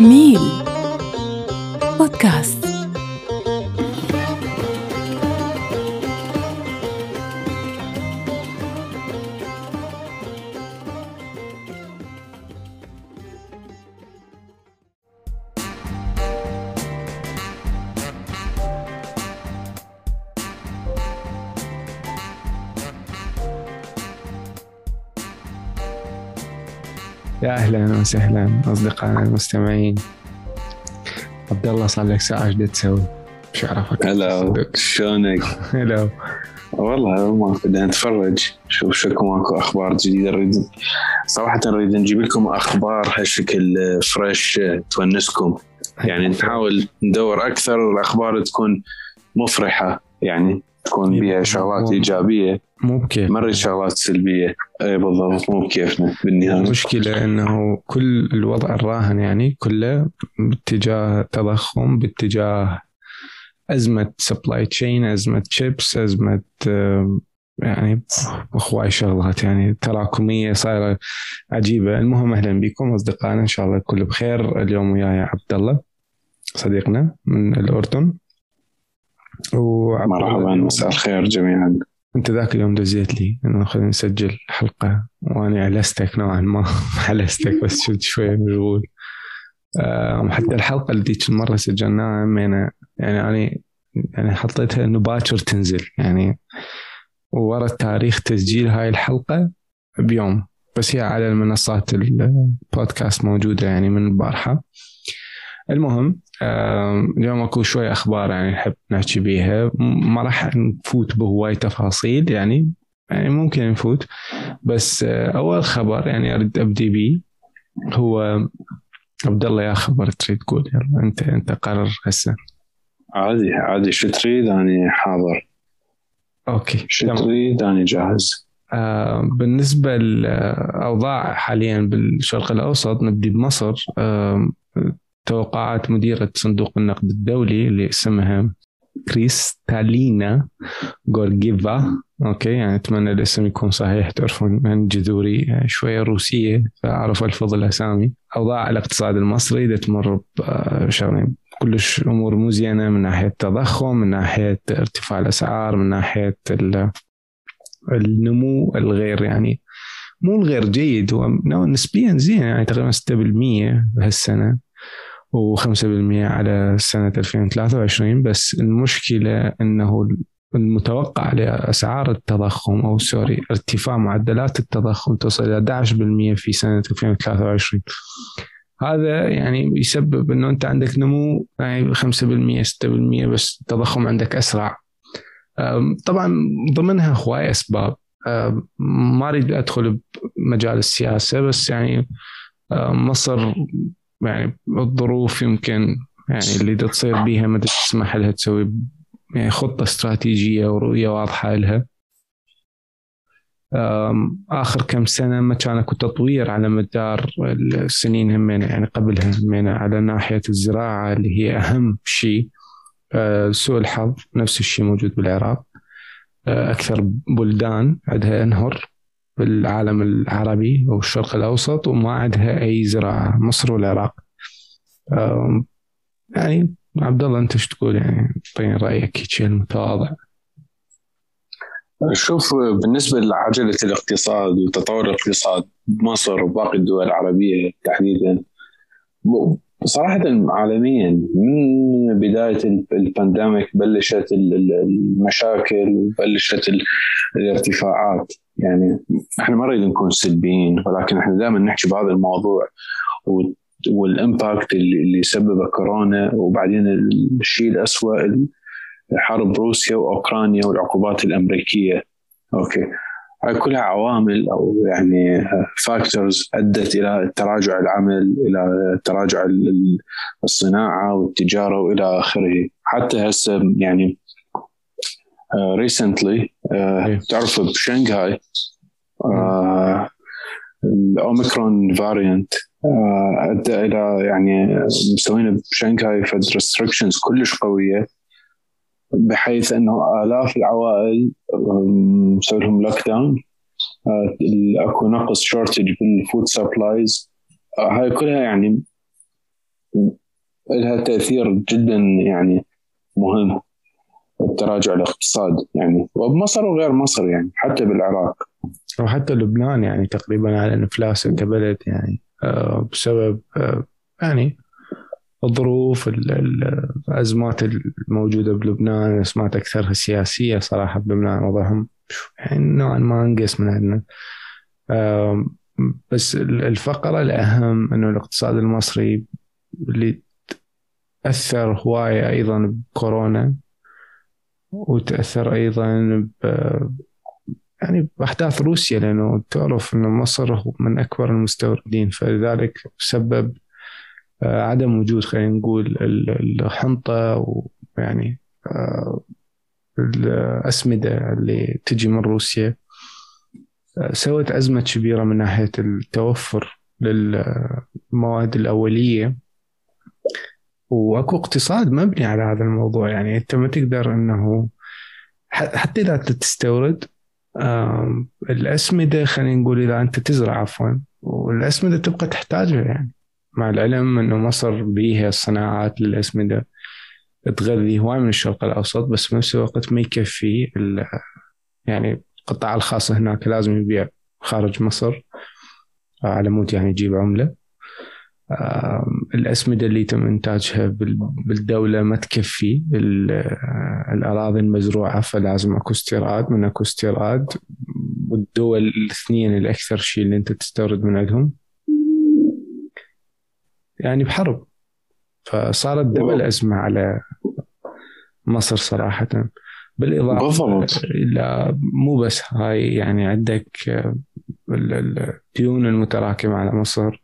ميل. بودكاست. يا أهلا وسهلا أصدقائنا المستمعين. عبد الله صار لك ساعة إيش تسوي؟ مش اعرفك هلا شلونك؟ هلا. والله ما بدنا نتفرج. شوف شكو ماكو أخبار جديدة. نريد صراحة نريد نجيب لكم أخبار هالشكل فريش تونسكم. يعني نحاول ندور أكثر الأخبار تكون مفرحة. يعني تكون بها شغلات إيجابية. مو بكيف نريد شغلات سلبية. اي بالضبط مو بكيفنا بالنهاية. المشكلة إنه كل الوضع الراهن يعني كله باتجاه تضخم باتجاه أزمة supply chain أزمة شيبس أزمة آم، يعني هواي شغلات يعني تراكمية صايرة عجيبة. المهم أهلا بكم أصدقائنا إن شاء الله الكل بخير. اليوم وياي عبد الله صديقنا من الأردن. مرحبا مساء الخير جميعا. انت ذاك اليوم دزيت لي. انه خلينا نسجل حلقة. وأنا علستك نوعا ما. علستك بس كنت شوية مشغول آه، حتى الحلقة اللي ذيك المرة سجلناها همينة يعني أنا يعني حطيتها إنه باكر تنزل. يعني ورا تاريخ تسجيل هاي الحلقة بيوم. بس هي على المنصات البودكاست موجودة يعني من البارحة. المهم اليوم أكو شوي أخبار يعني نحب نحكي بيها. ما راح نفوت بهواي تفاصيل يعني يعني ممكن نفوت. بس آه، أول خبر يعني أريد أبدي بيه هو عبد الله يا خبر تريد تقول؟ يلا أنت أنت قرر هسه. عادي عادي. شو تريد؟ اني حاضر. okay شو. تريد؟ اني جاهز. آه، بالنسبة للأوضاع حاليا بالشرق الأوسط نبدي بمصر. آه، توقعات مديرة صندوق النقد الدولي اللي اسمها كريستالينا جورجيفا أوكي يعني أتمنى الاسم يكون صحيح تعرفون من جذوري شوية روسية فأعرف الفظ الاسامي أوضاع الاقتصاد المصري إذا تمر بشغلين كلش أمور مو زينه من ناحية التضخم من ناحية ارتفاع الأسعار من ناحية ال- النمو الغير يعني مو الغير جيد هو نسبيا زين يعني تقريبا 6% بهالسنة. و5% على سنة 2023 بس المشكلة أنه المتوقع لأسعار التضخم أو سوري ارتفاع معدلات التضخم تصل إلى 11% في سنة 2023 هذا يعني يسبب أنه أنت عندك نمو يعني 5% 6% بس التضخم عندك أسرع. طبعا ضمنها هواي أسباب. ما أريد أدخل بمجال السياسة بس يعني مصر يعني الظروف يمكن يعني اللي تصير بيها ما تسمح لها تسوي يعني خطة استراتيجية ورؤية واضحة لها. آخر كم سنة ما كان اكو تطوير على مدار السنين همين يعني قبلها همين على ناحية الزراعة اللي هي أهم شيء. أه، سوء الحظ نفس الشيء موجود بالعراق. أه، أكثر بلدان عندها أنهر بالعالم العربي أو الشرق الأوسط وما عندها أي زراعة مصر والعراق. يعني عبد الله أنت إيش تقول؟ يعني إعطيني رأيك هيك المتواضع. شوف بالنسبة لعجلة الاقتصاد وتطور الاقتصاد بمصر وباقي الدول العربية تحديدا صراحة عالميا من بداية ال- ال pandemic بلشت ال- ال- المشاكل وبلشت ال- الارتفاعات. يعني إحنا ما نريد نكون سلبيين ولكن إحنا دائما نحكي بهذا الموضوع وال impact اللي سببه كورونا وبعدين الشيء الأسوأ حرب روسيا وأوكرانيا والعقوبات الأمريكية. okay. كلها عوامل أو يعني factors أدت إلى تراجع العمل إلى تراجع ال- ال- الصناعة والتجارة وإلى آخره حتى هسه يعني recently إيه. تعرف بشنغهاي آه، ال Omicron variant أدى إلى يعني مسوين بشنغهاي فد restrictions كلش قوية بحيث أنه آلاف العوائل مسوي لهم lockdown أكو نقص shortage بال food supplies هاي كلها يعني لها تأثير جدا يعني مهم التراجع الاقتصاد يعني. وبمصر وغير مصر يعني حتى بالعراق. وحتى لبنان يعني تقريبا على الافلاس كبلد يعني آه، بسبب آه، يعني الظروف الأزمات الموجودة بلبنان الازمات أكثرها سياسية صراحة بلبنان وضعهم يعني نوعا ما أنقص من عندنا. بس الفقرة الأهم إنه الاقتصاد المصري اللي تأثر هواية أيضا بكورونا وتأثر أيضا ب يعني بأحداث روسيا لأنه تعرف إنه مصر من أكبر المستوردين فلذلك سبب عدم وجود خلينا نقول الحنطة ويعني آه، الأسمدة اللي تجي من روسيا. آه، سوت أزمة كبيرة من ناحية التوفر للمواد الأولية. وأكو اقتصاد مبني على هذا الموضوع. يعني أنت ما تقدر إنه حتى إذا تستورد الأسمدة خلينا نقول إذا أنت تزرع عفوا والأسمدة تبقى تحتاجها يعني. مع العلم انه مصر بيها صناعات للاسمده تغذي هواي من الشرق الأوسط بس بنفس الوقت ما يكفي يعني القطاع الخاص هناك لازم يبيع خارج مصر على مود يعني يجيب عملة. الأسمدة اللي يتم إنتاجها بالدولة ما تكفي. الأراضي المزروعة فلازم أكو استيراد. من أكو استيراد والدول الاثنين الأكثر شيء اللي أنت تستورد من عندهم. يعني بحرب. فصارت double أزمة على مصر صراحة. بالإضافة إلى مو بس هاي يعني عندك الديون المتراكمة على مصر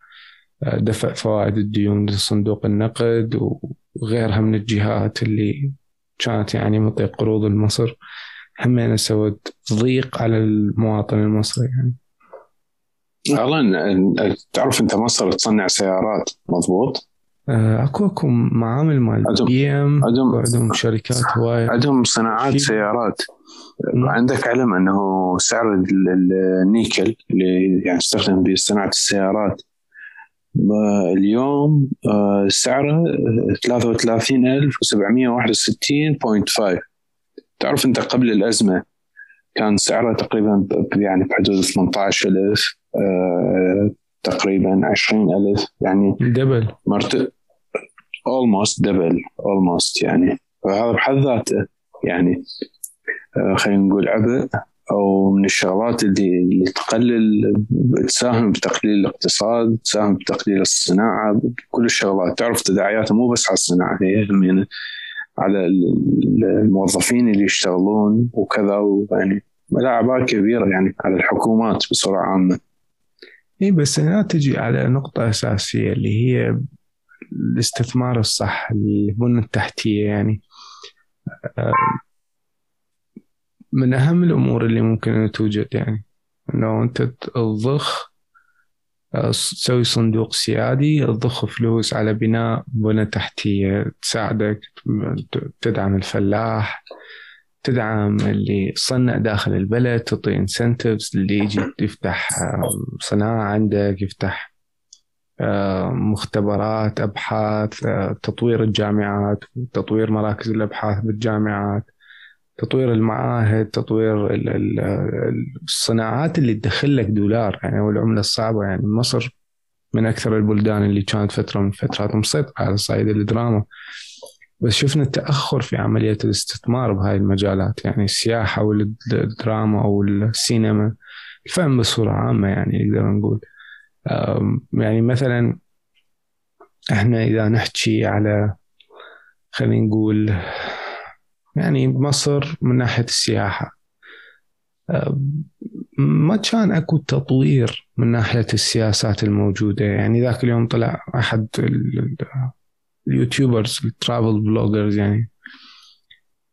دفع فوائد الديون لصندوق النقد وغيرها من الجهات اللي كانت يعني منطي قروض لمصر. همين سوت ضيق على المواطن المصري يعني. والله تعرف أنت مصر تصنع سيارات مضبوط؟ آه، اكو اكو معامل مال بي إم عندهم عندهم شركات هوايه عندهم صناعات سيارات. عندك علم أنه سعر النيكل اللي يعني يستخدم بصناعه السيارات اليوم آه، سعره 33761.5 تعرف أنت قبل الأزمة كان سعره تقريبا يعني بحدود 18000 آه، تقريبا 20000 يعني double. مرت almost double almost يعني. فهذا بحد ذاته يعني. آه، خلينا نقول عبء أو من الشغلات اللي, اللي تقلل تساهم بتقليل الاقتصاد تساهم بتقليل الصناعة كل الشغلات. تعرف تداعياتها مو بس على الصناعة هي هم على الموظفين اللي يشتغلون وكذا ويعني اعباء كبيرة يعني على الحكومات بصورة عامة. اي بس هنا تجي على نقطة أساسية اللي هي الاستثمار الصح البنى التحتية يعني. من أهم الأمور اللي ممكن أن توجد يعني. لو أنت تضخ تسوي صندوق سيادي تضخ فلوس على بناء بنى تحتية تساعدك تدعم الفلاح. تدعم اللي يصنع داخل البلد تعطي انسنتفز اللي يجي يفتح صناعة عندك يفتح مختبرات أبحاث تطوير الجامعات تطوير مراكز الأبحاث بالجامعات تطوير المعاهد تطوير الصناعات اللي تدخل لك دولار يعني والعملة الصعبة يعني مصر من أكثر البلدان اللي كانت فترة من فترات مسيطرة على صعيد الدراما. بس شفنا التأخر في عملية الاستثمار بهاي المجالات يعني السياحة والدراما أو السينما الفن بصورة عامة يعني نقدر نقول. يعني مثلا إحنا إذا نحكي على خلينا نقول يعني مصر من ناحية السياحة ما كان أكو تطوير من ناحية السياسات الموجودة. يعني ذاك اليوم طلع أحد ال YouTubers ال travel bloggers يعني.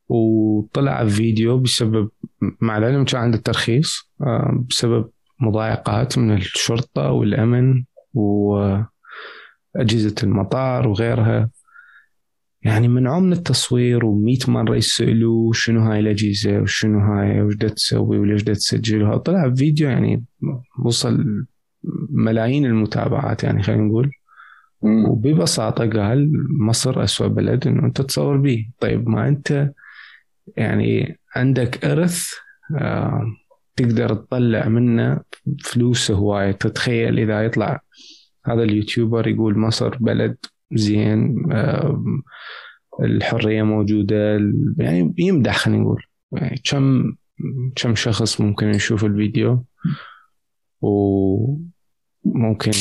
وطلع فيديو بسبب مع العلم كان عنده ترخيص بسبب مضايقات من الشرطة والأمن وأجهزة المطار وغيرها. يعني منعوه من التصوير و100 مرة يسألوه شنو هاي الأجهزة وشنو هاي وش تسوي وليش تسجلها طلع فيديو يعني وصل ملايين المتابعات يعني خلينا نقول. وببساطة قال مصر أسوأ بلد إنه أنت تصور به طيب ما أنت يعني عندك إرث آه تقدر تطلع منه فلوس هواية. تتخيل إذا يطلع هذا اليوتيوبر يقول مصر بلد زين آه الحرية موجودة يعني يمدح خلينا نقول يعني كم كم شخص ممكن يشوف الفيديو؟ وممكن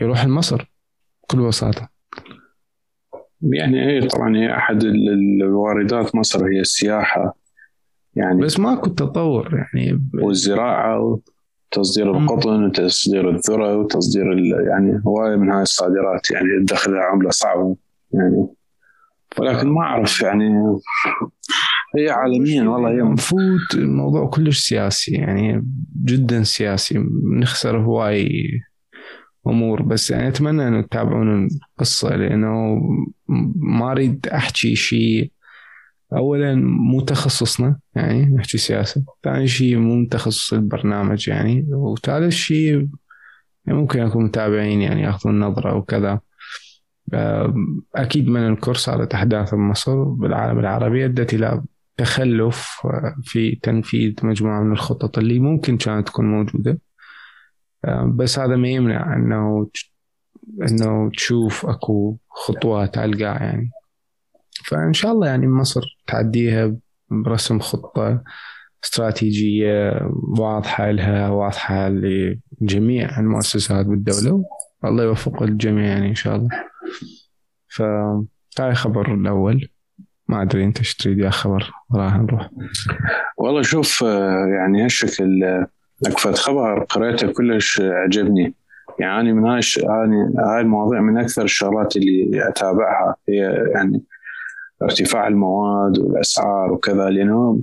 يروح لمصر. بكل بساطة. يعني هي طبعا هي أحد الواردات مصر هي السياحة. يعني بس ماكو تطور يعني والزراعة وتصدير القطن وتصدير الذرة وتصدير يعني هواية من هاي الصادرات. يعني دخلها عملة صعبة يعني. ولكن ما أعرف يعني هي عالميا والله هي مفوت الموضوع كلش سياسي يعني جدا سياسي. نخسر هواي أمور بس يعني أتمنى إنه تتابعون القصة لأنه ما أريد أحكي شيء اولا مو تخصصنا يعني نحكي سياسة ثاني شيء مو تخصص البرنامج يعني وثالث شيء يعني ممكن يكون متابعين يعني يأخذون نظرة وكذا. أكيد من ننكر صارت أحداث بمصر بالعالم العربي أدت إلى تخلف في تنفيذ مجموعة من الخطط اللي ممكن كانت تكون موجودة. بس هذا ما يمنع إنه إنه تشوف أكو خطوات على القاع يعني. فإن شاء الله يعني مصر تعديها برسم خطة استراتيجية واضحة لها واضحة لجميع المؤسسات بالدولة الله يوفق الجميع يعني إن شاء الله. فهاي خبر الأول. ما أدري أنت إيش تريد يا خبر راح نروح. والله شوف يعني هالشكل اكفت خبر قريته كلش عجبني. يعني من هاي يعني هاي المواضيع من أكثر الشغلات اللي أتابعها هي يعني ارتفاع المواد والأسعار وكذا لأنه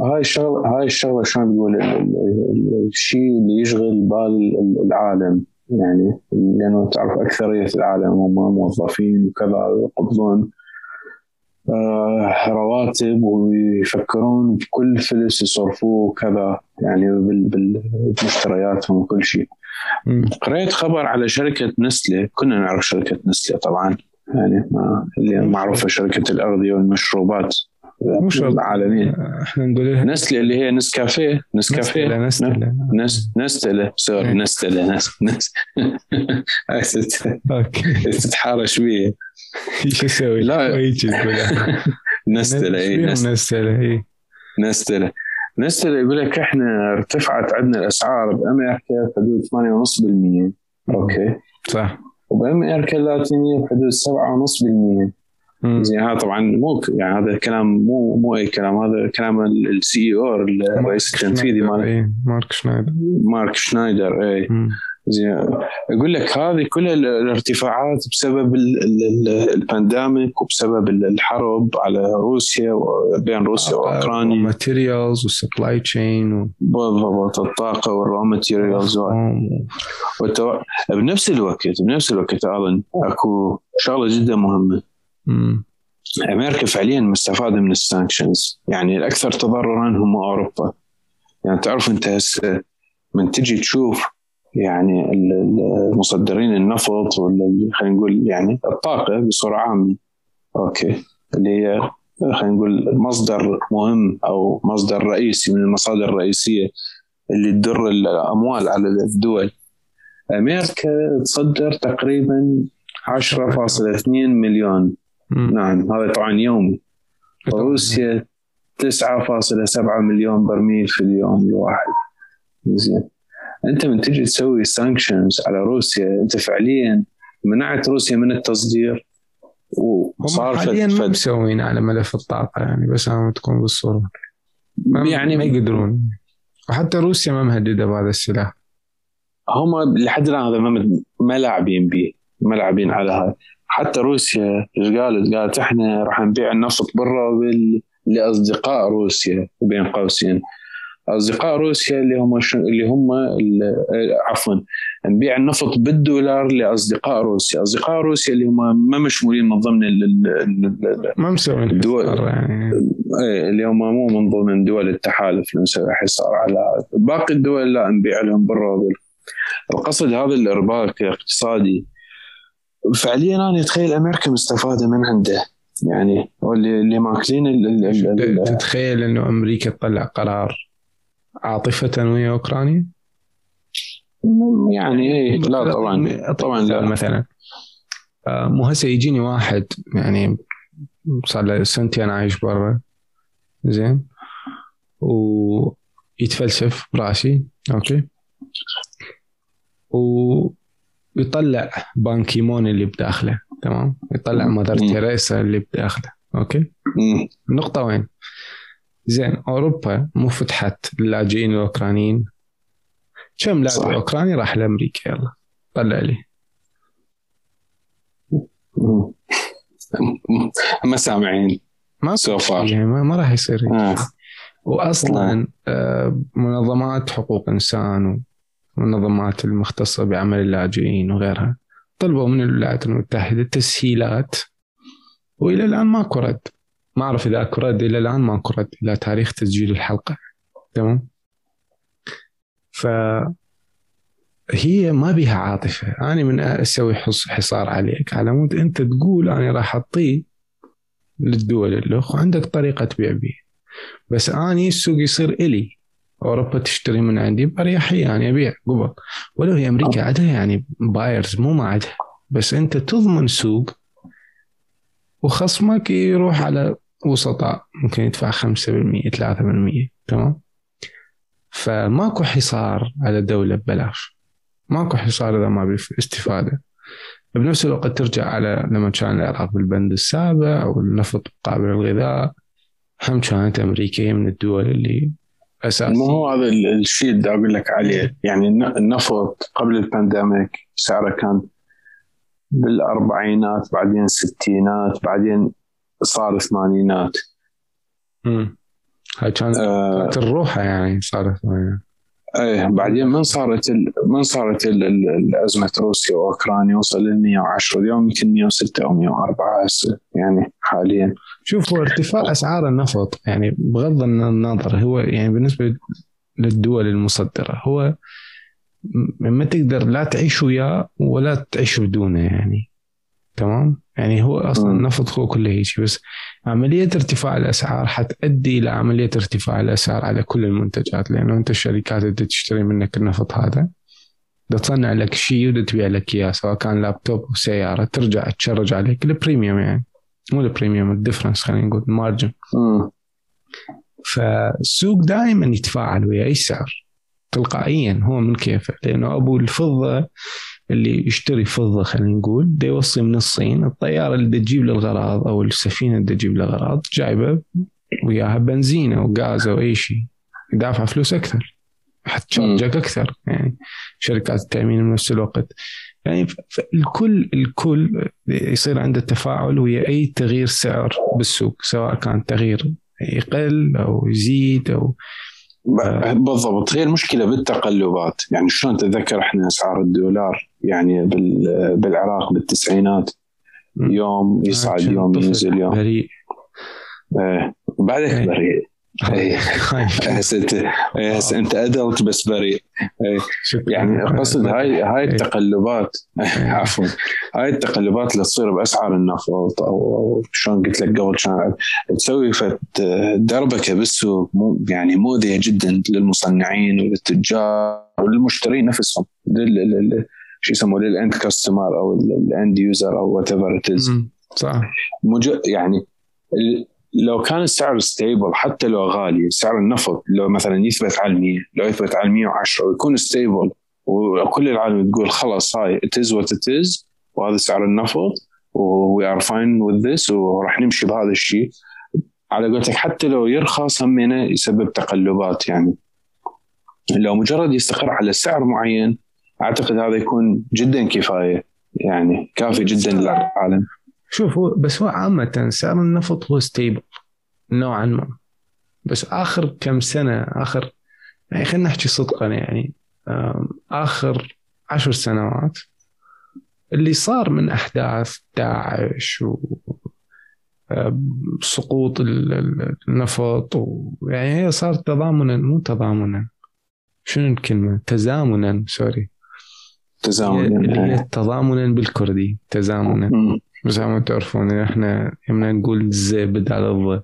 هاي الشغله هاي الشغلة شلون تقول الشيء اللي يشغل بال العالم. يعني لأنه تعرف أكثرية العالم هم موظفين وكذا يقبضون. رواتب ويفكرون بكل فلس يصرفوه وكذا يعني بمشترياتهم وكل شيء. قريت خبر على شركة نسلة كنا نعرف شركة نسلة طبعا يعني ما اللي معروفة شركة الأغذية والمشروبات. مش عالميا إحنا نقول لها نسله اللي هي نسكافيه. نسكافيه. نستله نستله sorry نستله نس okay. تتحارش بيه شو أسوي؟ لا. نستله اي نستله نستله نستله يقول لك إحنا ارتفعت عندنا الأسعار بامريكا بحدود 8.5% okay. صح. وبامريكا اللاتينية بحدود 7.5% زين هذا طبعا مو يعني هذا كلام مو مو أي كلام هذا كلام ال CEO الرئيس التنفيذي مال مارك شنايدر مارك شنايدر. اي زين أقول لك هذه كل الارتفاعات بسبب ال pandemic وبسبب الحرب على روسيا بين روسيا وأوكرانيا. ال materials وال supply chain بالضبط الطاقة وال raw materials بنفس الوقت بنفس الوقت أيضا أكو شغلة جدا مهمة. أمريكا فعليا مستفادة من ال sanctions يعني الأكثر تضررا هم أوروبا. يعني تعرف أنت هسه من تجي تشوف يعني المصدرين النفط ولا خلينا نقول يعني الطاقة بصورة عامة. أوكي. اللي هي خلينا نقول مصدر مهم أو مصدر رئيسي من المصادر الرئيسية اللي تدر الأموال على الدول. أمريكا تصدر تقريبا 10.2 مليون نعم هذا طبعا يومي روسيا 9.7 مليون برميل في اليوم الواحد. زين. أنت من تجي تسوي سانكشنز على روسيا أنت فعليا منعت روسيا من التصدير؟ وصار حاليا ما مسوين على ملف الطاقة يعني بس أنا تكون بالصورة. ما يعني ما يقدرون. وحتى روسيا ما مهددة بهذا السلاح. هم لحد الآن هذا ما لاعبين به ما لاعبين على هذا. حتى روسيا إيش قالت؟ قالت إحنا راح نبيع النفط برا لأصدقاء روسيا بين قوسين. أصدقاء روسيا اللي هم اللي هم عفوا نبيع النفط بالدولار لأصدقاء روسيا، أصدقاء روسيا اللي هم ما مشمولين من ضمن ما مسوين الدول. يعني. إيه اللي هم مو من ضمن دول التحالف اللي نسوي حصار على باقي الدول لا نبيع لهم برا القصد هذا الإرباك الاقتصادي فعليا أنا أتخيل أمريكا مستفادة من عنده. يعني واللي اللي ماكلين تتخيل إنه أمريكا تطلع قرار عاطفة ويا أوكرانيا؟ يعني إيه لا طبعا طبعا لا. مثلا آه، مو هسه يجيني واحد يعني صار له سنتين عايش برا. زين. ويتفلسف براسي. أوكي. ويطلع بانكيمون اللي بداخله تمام يطلع مادر. تيريسا اللي بداخله أوكي مم. النقطة وين؟ زين أوروبا مو فتحت للاجئين الأوكرانيين كم. لاجئ أوكراني راح لأمريكا يلا طلع لي. ما سامعين ما. يعني ما, ما راح يصير. آه. واصلا آه، منظمات حقوق إنسان والمنظمات المختصة بعمل اللاجئين وغيرها طلبوا من الولايات المتحدة تسهيلات وإلى الآن ماكو رد ما أعرف إذا اكو رد إلى الآن ماكو رد إلى تاريخ تسجيل الحلقة. تمام؟ ف هي ما بها عاطفة. أنا من أسوي حص- حصار عليك. على مود أنت تقول أنا راح اعطيه للدول الاخ وعندك طريقة تبيع بيه. بس اني السوق يصير إلي. أوروبا تشتري من عندي باريحيه يعني أبيع قبل. ولو هي أمريكا عندها يعني buyers مو ما عندها بس أنت تضمن سوق وخصمك يروح على وسطاء. ممكن يدفع 5% 3% تمام؟ فماكو حصار على دولة ببلاش. ماكو حصار إذا ما استفادة. بنفس الوقت ترجع على لما كان العراق بالبند السابع أو النفط مقابل الغذاء. هم كانت أمريكا من الدول اللي أساسية مو هو هذا ال- الشيء اللي أقول لك عليه. يعني الن- النفط قبل البانديميك سعره كان بالأربعينات بعدين الستينات بعدين صار الثمانينات مم. هاي كانت آه. كانت الروحة يعني صارت يعني. إيه بعدين من صارت ال... من صارت. الازمه روسيا وأوكرانيا وصل ل 110 اليوم يمكن 106 أو 104 هسه يعني حاليا شوف هو ارتفاع أسعار النفط يعني بغض النظر هو يعني بالنسبة للدول المصدرة هو ما تقدر لا تعيش وياه ولا تعيش بدونه يعني تمام يعني هو أصلا. النفط هو كله هيك بس عملية ارتفاع الأسعار حتؤدي إلى عملية ارتفاع الأسعار على كل المنتجات لأنه أنت الشركات اللي تشتري منك النفط هذا تصنع لك شيء وبدها تبيع لك إياه سواء كان لابتوب أو سيارة ترجع ت charge عليك ال premium يعني مو ال premium ال difference خلينا نقول ال margin. فالسوق دائما يتفاعل ويا أي سعر تلقائيا هو من كيفه لأنه أبو الفضة اللي يشتري فضة خلينا نقول دا يوصي من الصين الطيارة اللي تجيب له الغراض أو السفينة اللي تجيب له الغراض جايبة وياها بنزين أو غاز أو أي شيء يدافع فلوس أكثر حتشارجك أكثر يعني شركات التأمين بنفس الوقت. يعني فالكل الكل يصير عنده تفاعل ويا أي تغيير سعر بالسوق سواء كان تغيير يقل أو يزيد أو بالضبط. هي المشكلة بالتقلبات. يعني شلون تتذكر إحنا أسعار الدولار؟ يعني بال... بالعراق بالتسعينات. يوم يصعد يوم ينزل يوم. بريء إيه. بعدك إيه. بريء هاي هسه انت ادلت بس بريء إيه. يعني قصد هاي هاي إيه. التقلبات عفوا هاي التقلبات اللي تصير بأسعار النفط أو شلون قلت لك قبل كان تسوي فت دربكة بالسوق مو يعني مؤذية جدا للمصنعين وللتجار وللمشترين نفسهم شو يسموه لل end customer أو ال end user أو whatever. صح مج... يعني لو كان السعر stable حتى لو غالي سعر النفط لو مثلا يثبت على 100 لو يثبت على 110 ويكون stable وكل العالم تقول خلاص هاي it is what it is وهذا سعر النفط we are fine with this وراح نمشي بهذا الشيء. على قولتك حتى لو يرخص همينه يسبب تقلبات يعني. لو مجرد يستقر على سعر معين أعتقد هذا يكون جدا كفاية يعني كافي جدا للعالم. شوف هو بس هو عامة سعر النفط هو stable نوعا ما. بس آخر كم سنة آخر يعني خلينا نحكي صدقا يعني آخر عشر سنوات اللي صار من أحداث داعش و سقوط ال- ال- النفط ويعني هي صارت تضامنا مو تضامنا شنو الكلمة تزامنا sorry. تزامنا. هي تضامنا بالكردي تزامنا. بس ما تعرفون إحنا يومنا نقول زي بدال الض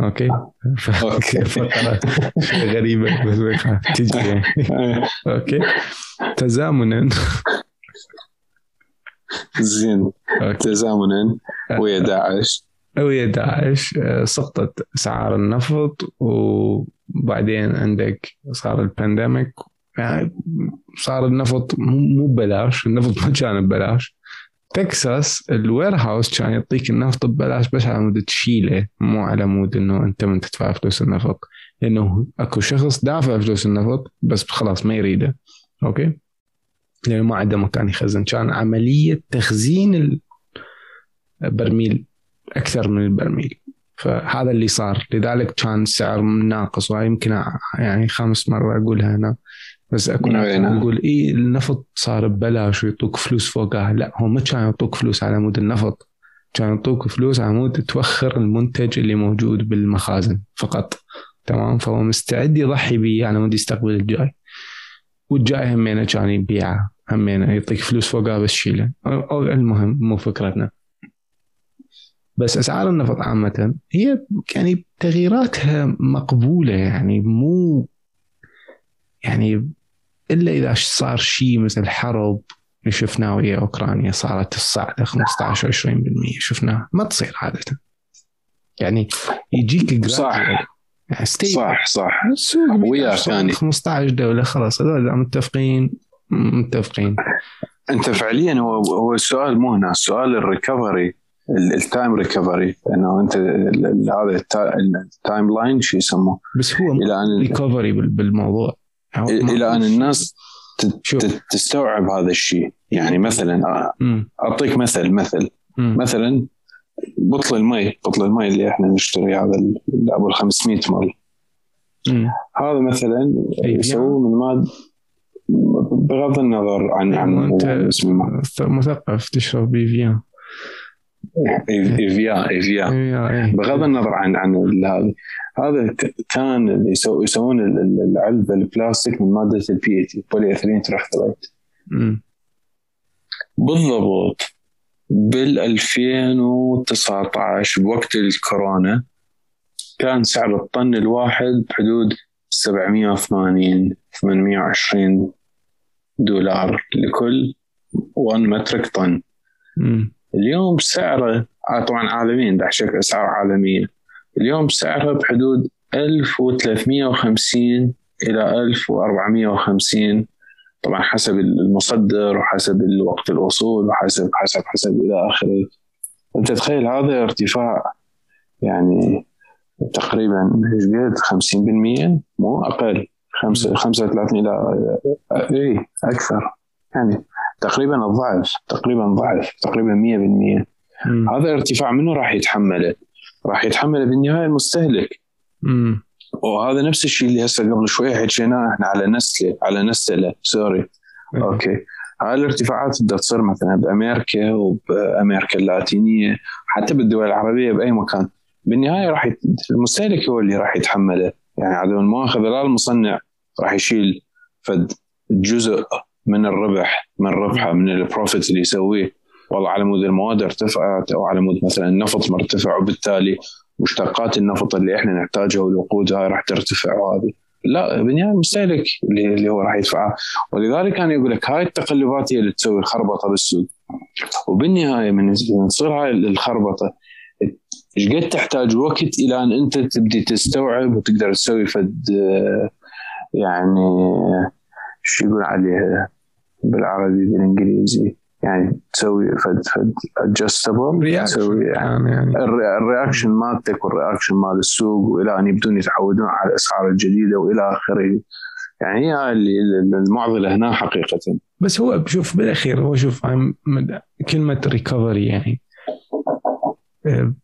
أوكي. فقرة شوي غريبة بس تجي يعني. أوكي؟ تزامنا. زين. أوكي. تزامنا. ويا داعش. ويا داعش آه، سقطت اسعار النفط وبعدين عندك صار ال pandemic يعني صار النفط مو ببلاش النفط ما كان ببلاش. تكساس ال warehouse كان يعطيك النفط ببلاش بس على مود تشيله مو على مود إنه أنت من تدفع فلوس النفط. لأنه أكو شخص دافع فلوس النفط بس خلاص ما يريده. أوكي؟ لأنه ما عنده مكان يخزن كان عملية تخزين البرميل أكثر من البرميل. فهذا اللي صار. لذلك كان السعر ناقص وهاي يمكن يعني خامس مره أقولها هنا بس اكو ناس أي نعم. اي النفط صار ببلاش ويعطوك فلوس فوقها. لا هم ما كانوا يعطوك فلوس على مود النفط. كانوا يعطوك فلوس على مود توخر المنتج اللي موجود بالمخازن فقط. تمام؟ فهو مستعد يضحي به على مود يستقبل الجاي. والجاي همينه كان يبيعه. همينه يعطيك فلوس فوقها بس شيله أو المهم مو فكرتنا. بس أسعار النفط عامة هي يعني تغييراتها مقبولة يعني مو يعني إلا إذا صار شيء مثل حرب اللي شفناه ويا أوكرانيا صارت الصعدة 15 20% شفناه. ما تصير عادة. يعني يجيك صح. يعني. صح. صح وياك 100 يعني. 15 دولة خلاص هذول متفقين. متفقين. أنت فعليا هو هو السؤال مو هنا السؤال ال recovery ال time recovery إنه أنت هذا التا- ال timeline شو يسموه؟ بس هو recovery بالموضوع. إلى أن الناس تستوعب هذا الشيء يعني مثلا. أعطيك مثل مثل. مثلا بطل المي بطل المي اللي إحنا نشتري هذا أبو ال 500 مل. هذا مثلا أي يسووه من ماد بغض النظر عن عن وانت اسم. مثقف تشرب بيفيا ايفيا ايفيا إيه. بغض النظر عن عن هذا هذا كان اللي يسو- يسوون ال- ال- العلبه البلاستيك من مادة ال PET polyethylene terephthalate مم. بالضبط بال 2019 بوقت الكورونا كان سعر الطن الواحد بحدود 780 820 دولار لكل 1 مترك طن مم. اليوم سعره آه طبعا عالميا شكل اسعار عالميه اليوم سعره بحدود 1350 إلى 1450 طبعا حسب المصدر وحسب وقت الوصول وحسب حسب حسب إلى آخره. أنت تخيل هذا ارتفاع يعني تقريبا إيش قد؟ 50% مو أقل. خمسة 35 إلى اي أكثر. يعني تقريبا الضعف تقريبا ضعف تقريبا 100% مم. هذا ارتفاع منه راح يتحمله؟ راح يتحمله بالنهاية المستهلك. مم. وهذا نفس الشيء اللي هسه قبل شوي حكيناه إحنا على نستلة على نستله sorry. okay. هاي الارتفاعات بدها تصير مثلا بأمريكا وبأمريكا اللاتينية حتى بالدول العربية بأي مكان. بالنهاية راح يت... المستهلك هو اللي راح يتحمله. يعني عدم المؤاخذه لا المصنع راح يشيل فد جزء من الربح من ربحه من ال profit اللي يسويه. والله على مود المواد ارتفعت أو على مود مثلا النفط مرتفع وبالتالي مشتقات النفط اللي إحنا نحتاجها والوقود هاي راح ترتفع وهذه. لا بالنهايه المستهلك اللي, اللي هو راح يدفعها ولذلك أنا يقول لك هاي التقلبات هي اللي تسوي خربطة بالسوق. وبالنهاية من تصير هاي الخربطة. إيش قد تحتاج وقت إلى أن أنت تبدي تستوعب وتقدر تسوي فد يعني شو يقول عليها بالعربي بالإنجليزي. يعني تسوي فد فد adjustable تسوي يعني, يعني. ال rea- ال reaction مالتك وال reaction مال السوق وإلى أن يبدون يتعودون على الأسعار الجديدة وإلى آخره. يعني هي المعضلة هنا حقيقة. بس هو شوف بالأخير هو شوف كلمة recovery يعني. آه،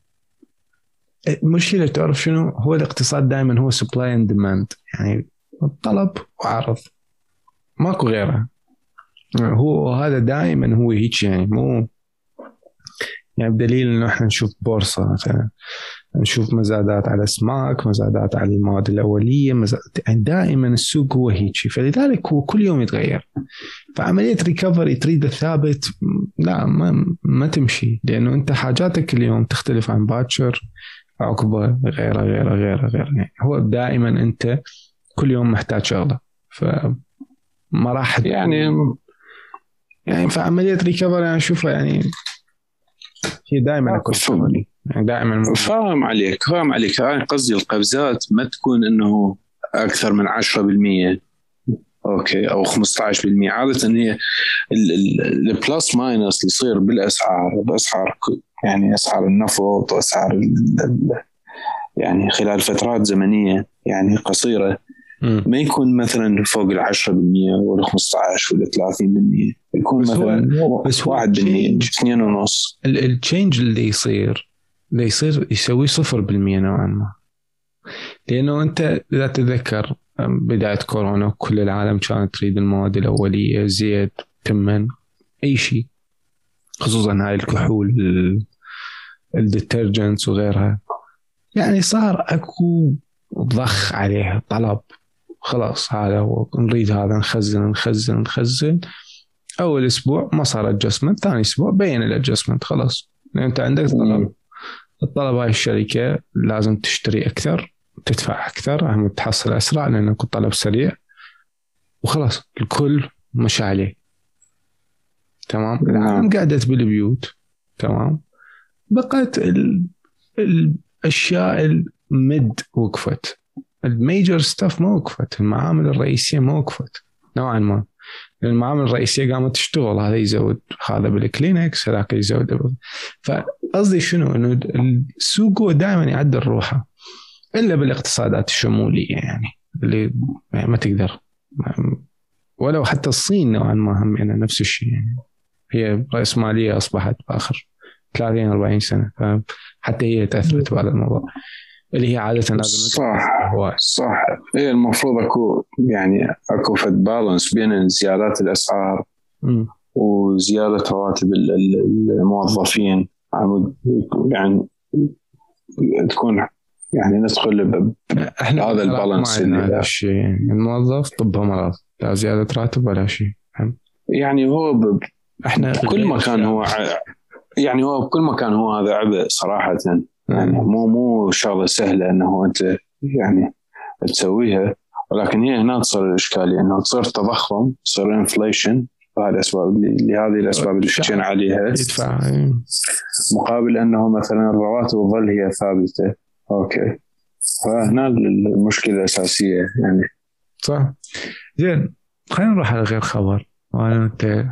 المشكلة تعرف شنو؟ هو الاقتصاد دائما هو supply and demand يعني طلب وعرض. ماكو غيره هو هذا دائما هو هيك يعني مو يعني بدليل إنه إحنا نشوف بورصة مثلا نشوف مزادات على أسماك مزادات على المواد الأولية مزادات يعني دائما السوق هو هيك فلذلك هو كل يوم يتغير. فعملية ريكفري تريد الثابت لا ما, ما تمشي. لأنه أنت حاجاتك اليوم تختلف عن باكر عقبه غيره غيره غيره غيره. يعني هو دائما أنت كل يوم محتاج شغلة. ف ما راح يعني يعني فعمليه recovery أنا أشوفها يعني هي دائما أكون يعني دائما فاهم عليك فاهم عليك. أنا قصدي القفزات ما تكون إنه أكثر من 10% okay أو 15% عادة هي ال plus minus اللي يصير بالأسعار. باسعار يعني أسعار النفط واسعار يعني خلال فترات زمنية يعني قصيرة. ما يكون مثلا فوق ال 10% ولا 15 ولا 30% يكون بس مثلا هو بس 1% 2 ونص. التشينج اللي يصير اللي يصير يسوي 0% نوعا ما. لأنه أنت إذا تتذكر بداية كورونا كل العالم كانت تريد المواد الأولية زيت تمن أي شيء خصوصا هاي الكحول ال detergents وغيرها. يعني صار أكو ضخ عليها طلب. خلاص هذا هو نريد هذا نخزن نخزن نخزن. أول أسبوع ما صار adjustment ثاني أسبوع بين ال adjustment خلاص. لأن أنت عندك طلب الطلب. هاي الشركة لازم تشتري أكثر تدفع أكثر هم تحصل أسرع لأن طلب سريع. وخلاص الكل مشى عليه. تمام؟ العالم قعدت بالبيوت. تمام؟ بقت ال... الاشياء المد وقفت. ال major stuff ما وقفت المعامل الرئيسية ما وقفت نوعا ما. المعامل الرئيسية قامت تشتغل هذا يزود هذا بالكلينكس هذاك يزود. فقصدي شنو؟ إنه السوق هو دائما يعدل روحه إلا بالاقتصادات الشمولية يعني اللي يعني ما تقدر. ولو حتى الصين نوعا ما هم يعني نفس الشيء يعني. هي رأسمالية أصبحت بآخر 30 40 سنة حتى هي تأثرت بهذا الموضوع. اللي هي عادة لازم صح هو. صح. هي المفروض أكو يعني أكو فد بالانس بين زيادات الأسعار م. وزيادة رواتب الموظفين. يعني تكون يعني ندخل إحنا هذا البالانس اللي هذا الشيء يعني الموظف طب مرض لا زيادة راتب ولا شيء. يعني هو ب... إحنا كل مكان هو يعني هو بكل مكان هو هذا عبء صراحة. يعني مو مو شغلة سهلة إنه أنت يعني تسويها. ولكن هي هنا تصير الإشكالية إنه تصير تضخم تصير انفليشن هاي الأسباب اللي هذه الأسباب اللي حكينا عليها. يدفع مقابل إنه مثلا الرواتب تظل هي ثابتة. أوكي. فهنا المشكلة الاساسيه يعني. صح. زين خلينا نروح على غير خبر. وأنا انت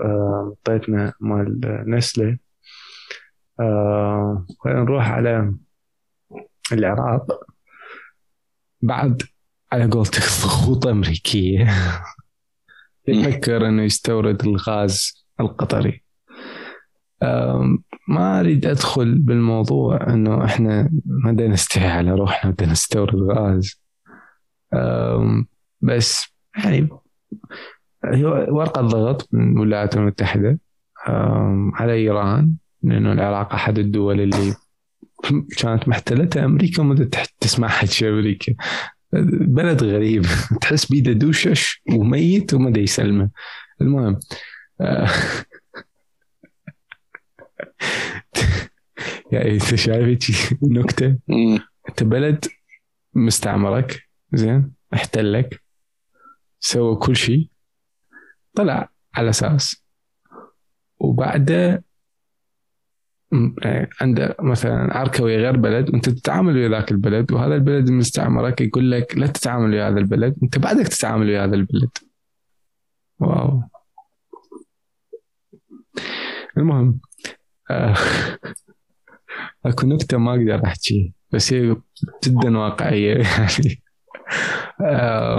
اعطيتنا مال نسلة. آه خلينا نروح على العراق. بعد على قولتك ضغوط أمريكية يفكر أنه يستورد الغاز القطري. ما أريد أدخل بالموضوع أنه إحنا ما بدنا نستحي على روحنا بدنا نستورد غاز. بس يعني هي ورقة ضغط من الولايات المتحدة على إيران. لأنه العراق أحد الدول اللي كانت محتلتها أمريكا وما تسمع حكي أمريكا بلد غريب. تحس بيده دوشش وميت وما يسلمه. المهم يعني أنت شايف نكتة؟ أنت بلد مستعمرك زين احتلك سوى كل شيء طلع على أساس. وبعده عنده مثلا عركة ويا غير بلد وانت تتعامل ويا ذاك البلد وهذا البلد المستعمرك يقول لك لا تتعامل ويا هذا البلد أنت بعدك تتعامل ويا هذا البلد. wow. المهم آه، أكو نكتة ما أقدر أحكي بس هي جدا واقعية يعني. آه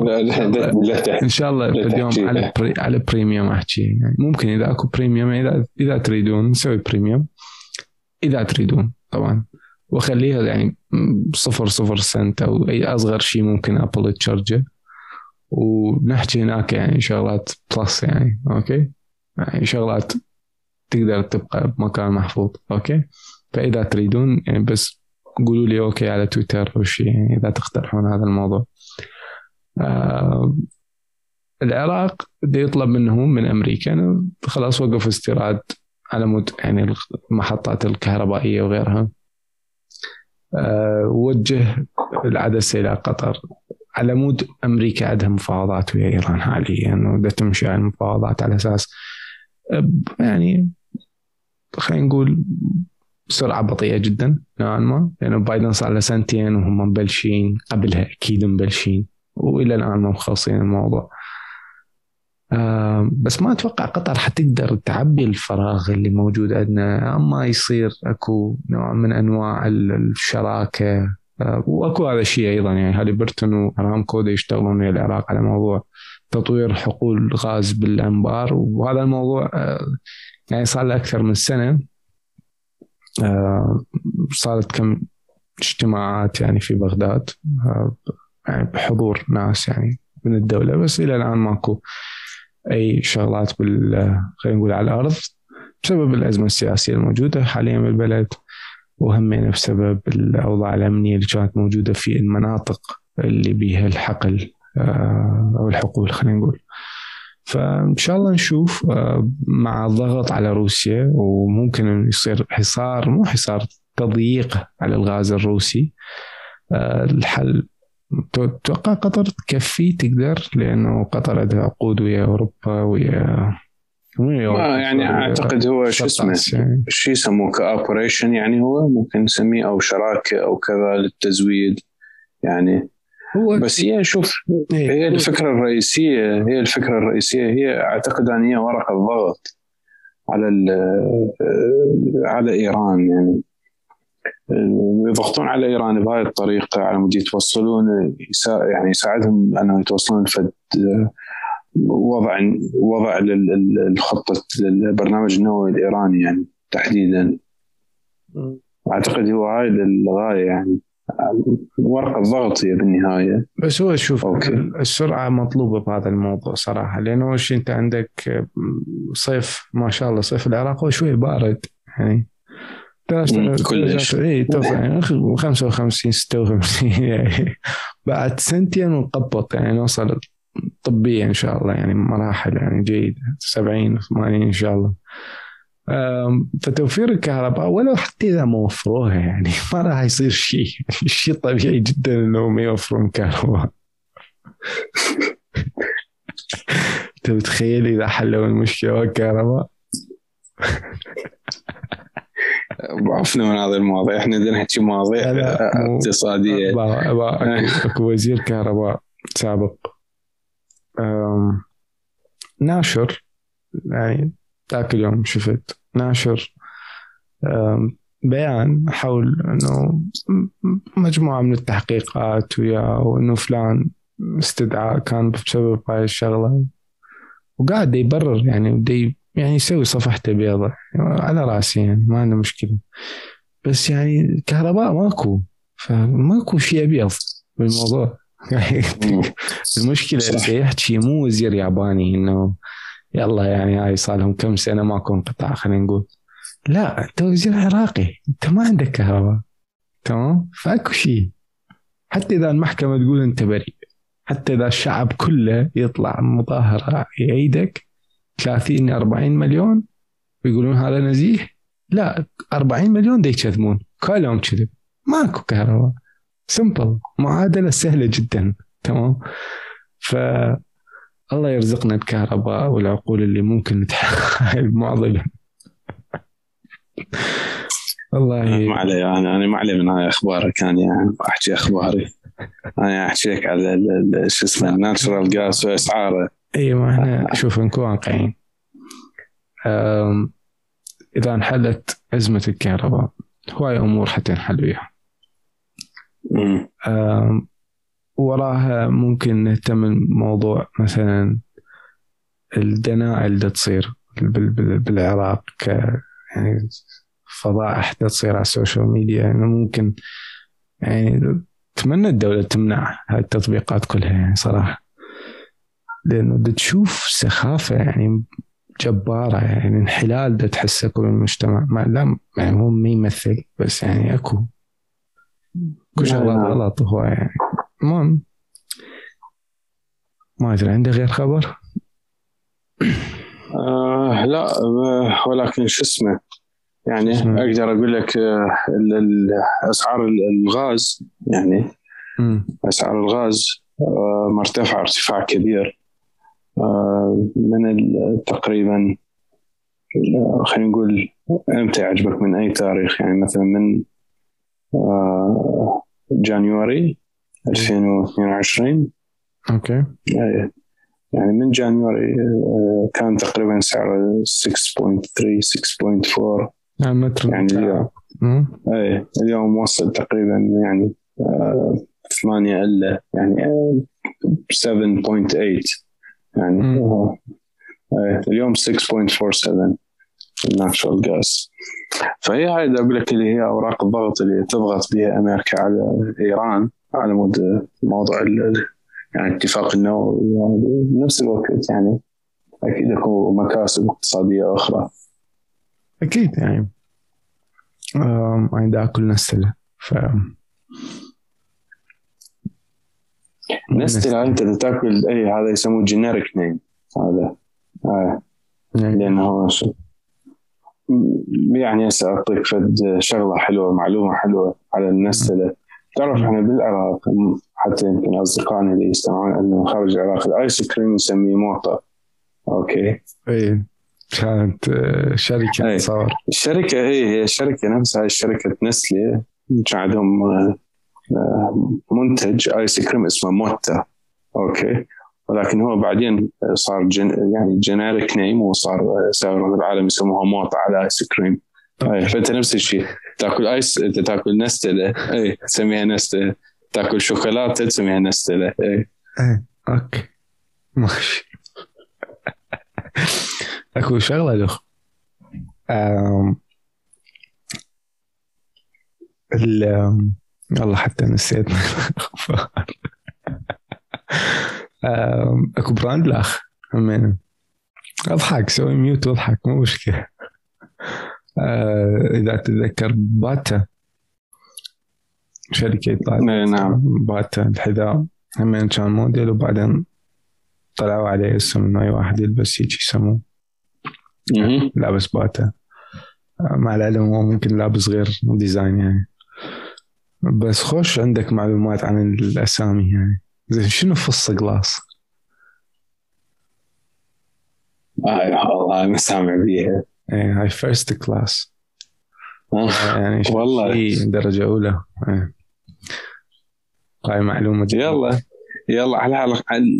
إن شاء الله اليوم على بري على بريميوم أحكي. يعني ممكن إذا أكو premium إذا إذا تريدون نسوي premium إذا تريدون طبعا. واخليها يعني صفر صفر سنت أو أي أصغر شيء ممكن Apple تchargeه ونحكي هناك يعني شغلات plus يعني okay؟ يعني شغلات تقدر تبقى بمكان محفوظ okay؟ فإذا تريدون يعني بس قولوا لي أوكي على تويتر أو شيء يعني إذا تقترحون هذا الموضوع. آه العراق بده يطلب منهم من أمريكا خلاص وقف استيراد على مود يعني المحطات الكهربائية وغيرها. آه وجه العدسه إلى قطر. على مود أمريكا عندها مفاوضات ويا إيران حاليا وبدها تمشي على المفاوضات على أساس يعني خلينا نقول بسرعة بطيئة جدا نوعا ما لأنه بايدن صار له سنتين وهم مبلشين قبلها أكيد مبلشين وإلى الآن ما مخلصين الموضوع. آه بس ما أتوقع قطر حتقدر تعبي الفراغ اللي موجود عندنا. أما يصير أكو نوع من أنواع الشراكة آه وأكو هذا الشيء أيضا يعني هالي برتون وارامكو يشتغلون ويا العراق على موضوع تطوير حقول غاز بالأنبار. وهذا الموضوع آه يعني صار له أكثر من سنة. صارت كم اجتماعات يعني في بغداد يعني بحضور ناس يعني من الدولة. بس إلى الآن ماكو أي شغلات بال خلينا نقول على الأرض بسبب الأزمة السياسية الموجودة حاليا بالبلد وهمين بسبب الأوضاع الأمنية اللي كانت موجودة في المناطق اللي بيها الحقل آه، أو الحقول خلينا نقول. فإن شاء الله نشوف آه، مع الضغط على روسيا وممكن يصير حصار مو حصار تضييق على الغاز الروسي آه، الحل تتوقع قطر تكفي تقدر لأنه قطر عندها عقود ويا أوروبا ويا ما يعني أعتقد هو شو اسمه يعني. شو يسموه cooperation يعني هو ممكن نسميه أو شراكة أو كذا للتزويد يعني. هو بس هي شوف إيه، هي الفكرة الرئيسية هي الفكرة الرئيسية هي أعتقد أن هي ورقة ضغط على على إيران يعني. يضغطون على إيران بهاي الطريقة على مود يتوصلون يعني يساعدهم انه يتوصلون لفد وضع وضع الخطه البرنامج النووي الإيراني يعني تحديدا. أعتقد هو هاي الغايه يعني. ورقة ضغط هي بالنهاية. بس هو شوف أوكي. السرعة مطلوبة بهذا الموضوع صراحة لأنه أول شيء أنت عندك صيف ما شاء الله صيف العراق هو شوي بارد يعني. كلش. اي يعني 55 56 يعني بعد سنتين ونقبط يعني نوصل طبيا إن شاء الله. يعني مراحل يعني جيدة. 70 80 إن شاء الله. فتوفير الكهرباء ولو حتى إذا ما وفروها يعني ما راح يصير شيء. شيء طبيعي جدا إنهم يوفرون كهرباء. انت متخيل إذا حلوا المشكلة والكهرباء؟ عفنا من هذه المواضيع إحنا بدنا نحكي مواضيع اقتصادية. اكو وزير كهرباء سابق ناشر يعني ذاك اليوم شفت ناشر بيان حول إنه مجموعة من التحقيقات وياه وإنه فلان استدعاء كان بسبب هاي الشغلة. وقاعد يبرر يعني ودي يعني يسوي صفحته بيضة. على رأسي يعني ما عنده مشكلة. بس يعني كهرباء ماكو. فماكو شيء أبيض بالموضوع. المشكلة اللي يحكي مو وزير ياباني إنه يلا يعني هاي صار لهم كم سنة ماكو انقطاع خلينا نقول. لا أنت وزير عراقي. أنت ما عندك كهرباء. تمام؟ فأكو شيء. حتى إذا المحكمة تقول أنت بريء. حتى إذا الشعب كله يطلع مظاهرة يعيدك 30 40 مليون؟ ويقولون هذا نزيه؟ لا 40 مليون دي يكذبون كلهم كذب ماكو كهرباء. سمبل. معادلة سهلة جدا. تمام؟ ف الله يرزقنا الكهرباء والعقول اللي ممكن نتحايل معضلة. والله ما علي أنا أنا ما علي من هاي أخبارك. أنا يعني أحكي أخباري. أنا احكي لك على شو اسمه الناتشرال جاس وإسعاره. اي ما إحنا شوف نكون واقعيين. إذا انحلت أزمة الكهرباء هواي أمور حتنحل بيها. وراها ممكن نهتم بموضوع مثلا الدناء اللي تصير بالعراق ك يعني فضائح تصير على ال social media. يعني ممكن يعني اتمنى الدولة تمنع هاي التطبيقات كلها يعني صراحة. لأنه تشوف سخافة يعني جبارة يعني انحلال ده تحسه كل المجتمع ما لا يعني هو ما يمثل بس يعني أكو كل شغلات نعم. غلط هو يعني المهم ما أدري عنده غير خبر آه لا ولكن شو اسمه يعني اسمه؟ أقدر أقول لك آه، ال- أسعار ال- الغاز يعني مم. أسعار الغاز مرتفعة ارتفاع كبير من ال- تقريبا آه، خلينا نقول إمتى يعجبك من أي تاريخ؟ يعني مثلا من آه، جانيوري 2022 أوكي. إيه. يعني من جانيوري آه، كان تقريبا سعره 6.3 6.4 يعني متر يعني اليوم. مم. إيه اليوم وصل تقريبا يعني آه، 8 إلا يعني آه، 7.8 يعني. آه، اليوم 6.47 الناتشرال جاز فهي هاي اللي أقول لك اللي هي أوراق الضغط اللي تضغط بها أمريكا على إيران على مود موضوع يعني اتفاق النووي. يعني بنفس الوقت يعني أكيد أكو مكاسب اقتصادية أخرى. أكيد يعني. آم، عندي اكل نستله ف نستل انت تاكل اي هذا يسموه generic name هذا. آه. يعني لأنه يعني هسه أعطيك فد شغلة حلوة معلومة حلوة على النستله تعرف إحنا بالعراق حتى يمكن أصدقائنا اللي يستمعون لنا خارج العراق. الآيس كريم نسميه موطا. okay. إيه. كانت آه، شركة أي. تصور الشركة هي هي الشركة نفسها هاي شركة نستلي كان عندهم آه، منتج آيس كريم اسمه موتا. okay. ولكن هو بعدين صار gen يعني generic name وصار سائر العالم يسموها موطا على آيس كريم. اي فأنت نفس الشيء. تاكل ice انت تاكل نستله اي تسميها نستله تاكل شوكولاتة تسميها نستله اي Okay. ماشي. أكو شغلة لخ ال آم، والله حتى نسيت أكو brand لأخ. همين أضحك سوي mute وأضحك مو مشكلة. آه، إذا تتذكر باتا. شركة إي نعم. باتا الحذاء. همين كان موديل وبعدين طلعوا عليه اسم إنه أي واحد يلبس هيك يسموه. لابس باتا. مع العلم هو ممكن لابس غير design يعني. بس خوش عندك معلومات عن الأسامي يعني زين شنو first class؟ آه والله ما سامع بيها إيه هاي first class. يعني والله. شيء درجة أولى إيه هاي معلومة جديدة. يلا يلا على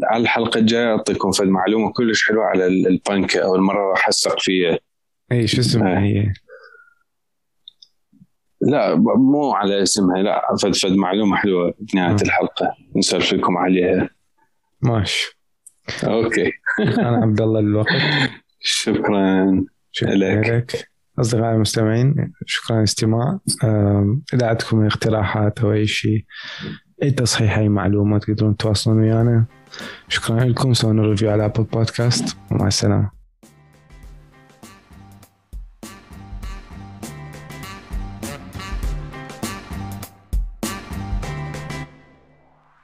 على الحلقة الجاية أعطيكم فد معلومه كلش حلوة على ال- البنك أو المرة راح اسق فيها اي شو اسمها إيه. هي؟ لا مو على اسمها لا فد فد معلومة حلوة بنهايه. الحلقة نسولف لكم عليها. ماشي. أوكي. أنا عبد الله الوقت. شكرا شكرا لك. أصدقائي المستمعين شكرا للاستماع. إذا عندكم اقتراحات أو أي شيء أي تصحيح أي معلومات تقدرون تتواصلون ويانا شكرا لكم. سوينا ريفيو على أبل بودكاست ومع السلامة.